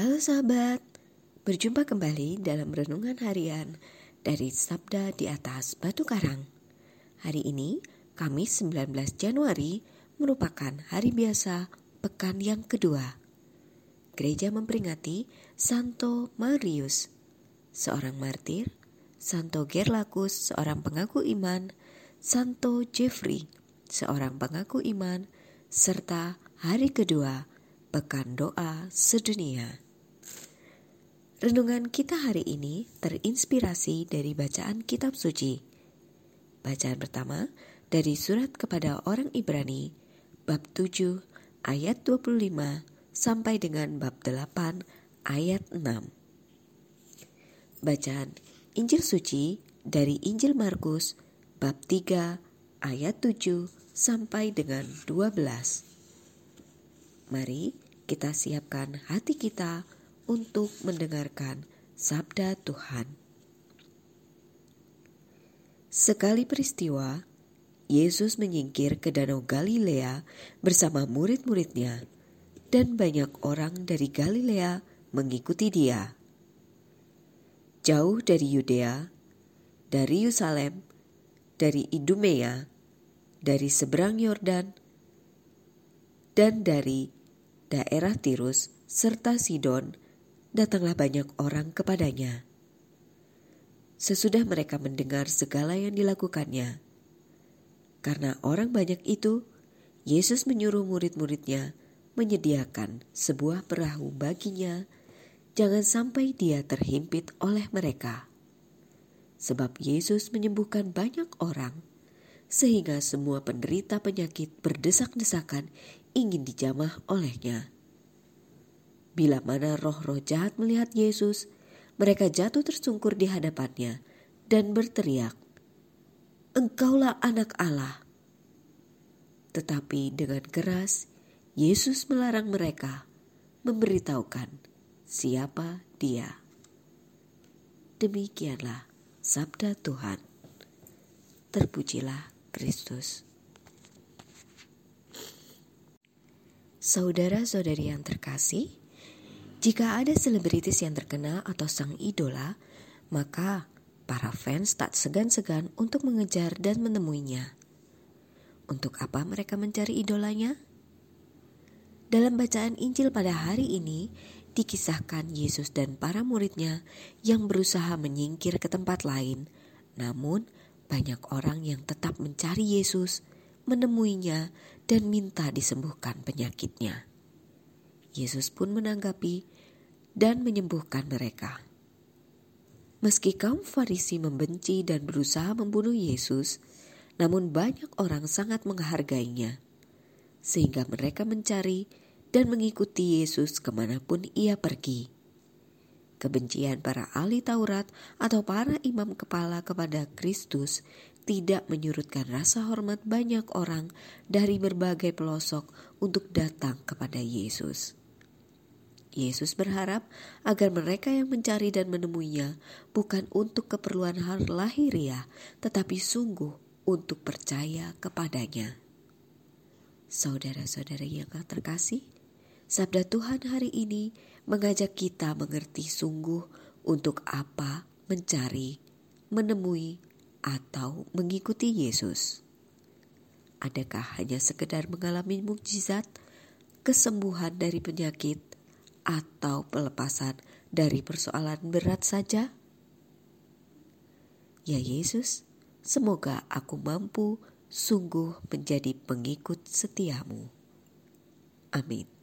Halo sahabat, berjumpa kembali dalam renungan harian dari Sabda di atas Batu Karang. Hari ini, Kamis 19 Januari, merupakan hari biasa pekan yang kedua. Gereja memperingati Santo Marius, seorang martir, Santo Gerlacus, seorang pengaku iman, Santo Jeffrey, seorang pengaku iman, serta hari kedua Pekan Doa Sedunia. Renungan kita hari ini terinspirasi dari bacaan kitab suci. Bacaan pertama dari surat kepada orang Ibrani bab 7 ayat 25 sampai dengan bab 8 ayat 6. Bacaan Injil suci dari Injil Markus bab 3 ayat 7 sampai dengan 12. Mari kita siapkan hati kita untuk mendengarkan sabda Tuhan. Sekali peristiwa, Yesus menyingkir ke Danau Galilea bersama murid-muridnya, dan banyak orang dari Galilea mengikuti Dia. Jauh dari Yudea, dari Yerusalem, dari Idumea, dari seberang Yordan, dan dari daerah Tirus, serta Sidon, datanglah banyak orang kepadanya. Sesudah mereka mendengar segala yang dilakukannya, karena orang banyak itu, Yesus menyuruh murid-muridnya menyediakan sebuah perahu baginya, jangan sampai dia terhimpit oleh mereka. Sebab Yesus menyembuhkan banyak orang, sehingga semua penderita penyakit berdesak-desakan ingin dijamah olehnya. Bila mana roh-roh jahat melihat Yesus, mereka jatuh tersungkur di hadapannya dan berteriak, "Engkaulah Anak Allah!" Tetapi dengan keras, Yesus melarang mereka memberitahukan siapa Dia. Demikianlah sabda Tuhan. Terpujilah Kristus. Saudara-saudari yang terkasih, jika ada selebritis yang terkenal atau sang idola, maka para fans tak segan-segan untuk mengejar dan menemuinya. Untuk apa mereka mencari idolanya? Dalam bacaan Injil pada hari ini, dikisahkan Yesus dan para muridnya yang berusaha menyingkir ke tempat lain, namun banyak orang yang tetap mencari Yesus menemuinya dan minta disembuhkan penyakitnya. Yesus pun menanggapi dan menyembuhkan mereka. Meski kaum Farisi membenci dan berusaha membunuh Yesus, namun banyak orang sangat menghargainya, sehingga mereka mencari dan mengikuti Yesus ke mana pun ia pergi. Kebencian para ahli Taurat atau para imam kepala kepada Kristus tidak menyurutkan rasa hormat banyak orang dari berbagai pelosok untuk datang kepada Yesus. Yesus berharap agar mereka yang mencari dan menemuinya bukan untuk keperluan hal lahiriah, tetapi sungguh untuk percaya kepadanya. Saudara-saudara yang terkasih, sabda Tuhan hari ini mengajak kita mengerti sungguh untuk apa mencari, menemui, atau mengikuti Yesus? Adakah hanya sekedar mengalami mukjizat, kesembuhan dari penyakit, atau pelepasan dari persoalan berat saja? Ya Yesus, semoga aku mampu sungguh menjadi pengikut setiamu. Amin.